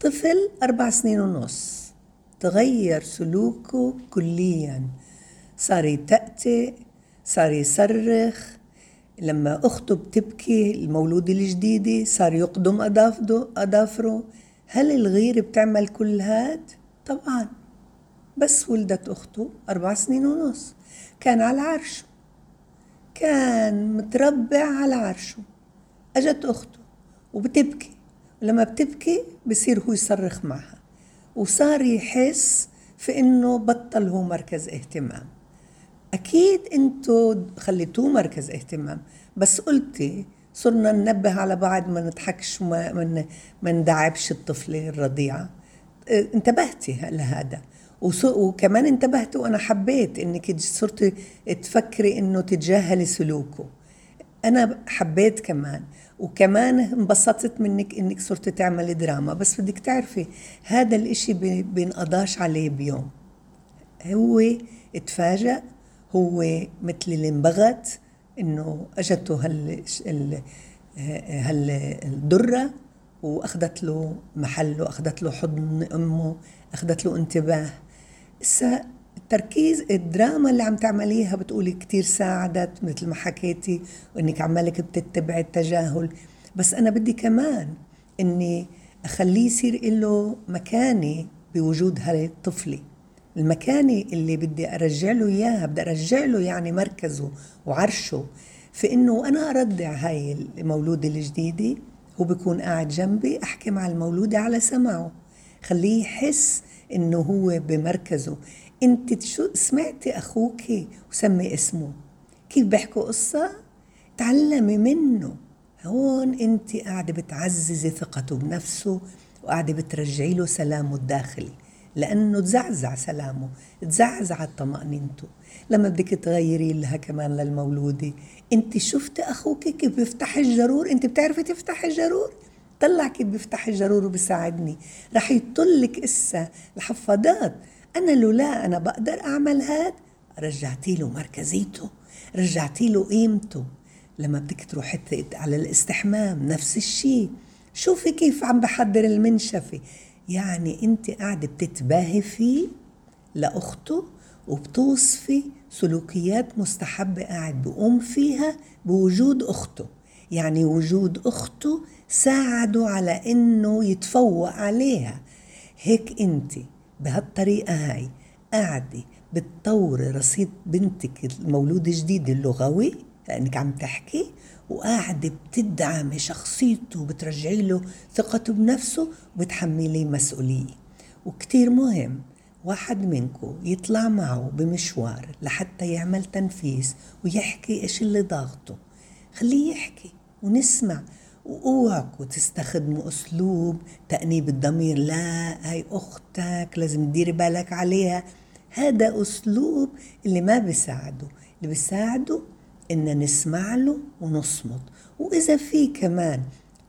طفل أربع سنين ونص. تغير سلوكه كليا. صار يتأتئ صار يصرخ. لما أخته بتبكي المولودة الجديدة صار يقدم أظافره هل الغيرة بتعمل كل هاد؟ طبعا. بس ولدت أخته أربع سنين ونص. كان على عرشه. كان متربع على عرشه. أجت أخته وبتبكي. ولما بتبكي بصير هو يصرخ معها وصار يحس في إنه بطل هو مركز اهتمام. أكيد إنتو خليتوه مركز اهتمام بس قلتي صرنا ننبه على بعض ما نضحكش وما ما ما ندعبش الطفلة الرضيعة. آه، انتبهتي لهذا. وكمان انتبهت وأنا حبيت إنك صرتي تفكري إنه تتجاهلي سلوكه. أنا حبيت كمان. وكمان انبسطت منك إنك صرت تعملي دراما. بس بدك تعرفي هذا الإشي بينقضاش عليه بيوم. هو اتفاجأ هو مثل اللي انبغت إنه أجته هال هال الدره وأخذت له محله اخذت له حضن أمه أخذت له انتباه. التركيز الدراما اللي عم تعمليها بتقولي كتير ساعدت مثل ما حكيتي وانك عمالك بتتبعي التجاهل. بس أنا بدي كمان إني أخليه يصير له مكانه بوجود هاي الطفله المكانة اللي بدي أرجع له إياها بدي أرجع له يعني مركزه وعرشه. في إنه أنا أردع هاي المولودة الجديدة هو بيكون قاعد جنبي أحكي مع المولودة على سمعه. خليه يحس إنه هو بمركزه. انت شو سمعتي أخوك وسمي اسمه. كيف بيحكوا قصة؟ تعلمي منه. هون انت قاعدة بتعززي ثقته بنفسه وقاعدة بترجعي له سلامه الداخلي لأنه تزعزع سلامه تزعزعت طمأنينته لما بدك تغيري لها كمان للمولودة انت شفتي أخوك كيف بيفتح الجرور؟ انت بتعرفي تفتحي الجرور؟ طلع كيف بيفتح الجرور وبيساعدني. رح يطلك إسا الحفاضات أنا لولا أنا بقدر أعمل هاد رجعتي له مركزيته رجعتي له قيمته. لما بدك تروحي على الاستحمام نفس الشيء. شوفي كيف عم بحضر المنشفة. يعني أنت قاعدة بتتباهي فيه لأخته وبتوصفي سلوكيات مستحبة قاعد بقوم فيها بوجود أخته. يعني وجود أخته ساعده على إنه يتفوق عليها. هيك أنت. بهالطريقة هاي قاعدة بتطوري رصيد بنتك المولود الجديد اللغوي لأنك عم تحكي وقاعدة بتدعمي شخصيته وبترجعي له ثقته بنفسه وبتحمليه مسؤولية. وكتير مهم واحد منكم يطلع معه بمشوار لحتى يعمل تنفيس ويحكي إيش اللي ضاغطه. خليه يحكي ونسمع واوعكوا تستخدموا أسلوب تأنيب الضمير. لا هاي أختك لازم تديري بالك عليها. هذا أسلوب اللي ما بيساعده. اللي بيساعده إن نسمع له ونصمت. وإذا في كمان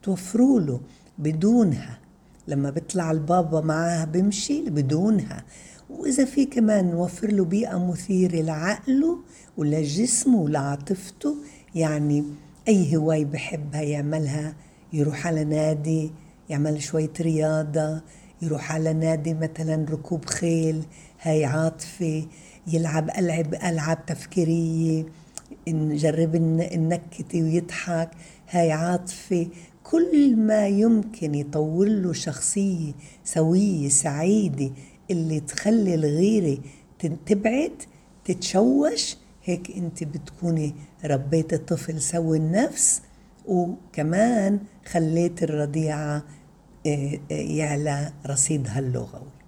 توفروا له بدونها لما بيطلع البابا معاها بمشي بدونها. وإذا في كمان نوفر له بيئة مثيرة لعقله ولجسمه ولعاطفته يعني أي هواية بحبها يعملها. يروح على نادي يعمل شوية رياضة يروح على نادي مثلا ركوب خيل هاي يلعب ألعب ألعاب تفكيرية نجرب النكتة ويضحك هاي عاطفة. كل ما يمكن يطور له شخصية سوية سعيدة اللي تخلي الغيرة تبعد تتشوش هيك انت بتكوني ربيت الطفل سوي النفس وكمان خليت الرضيعة آه، آه، يعلى رصيدها اللغوي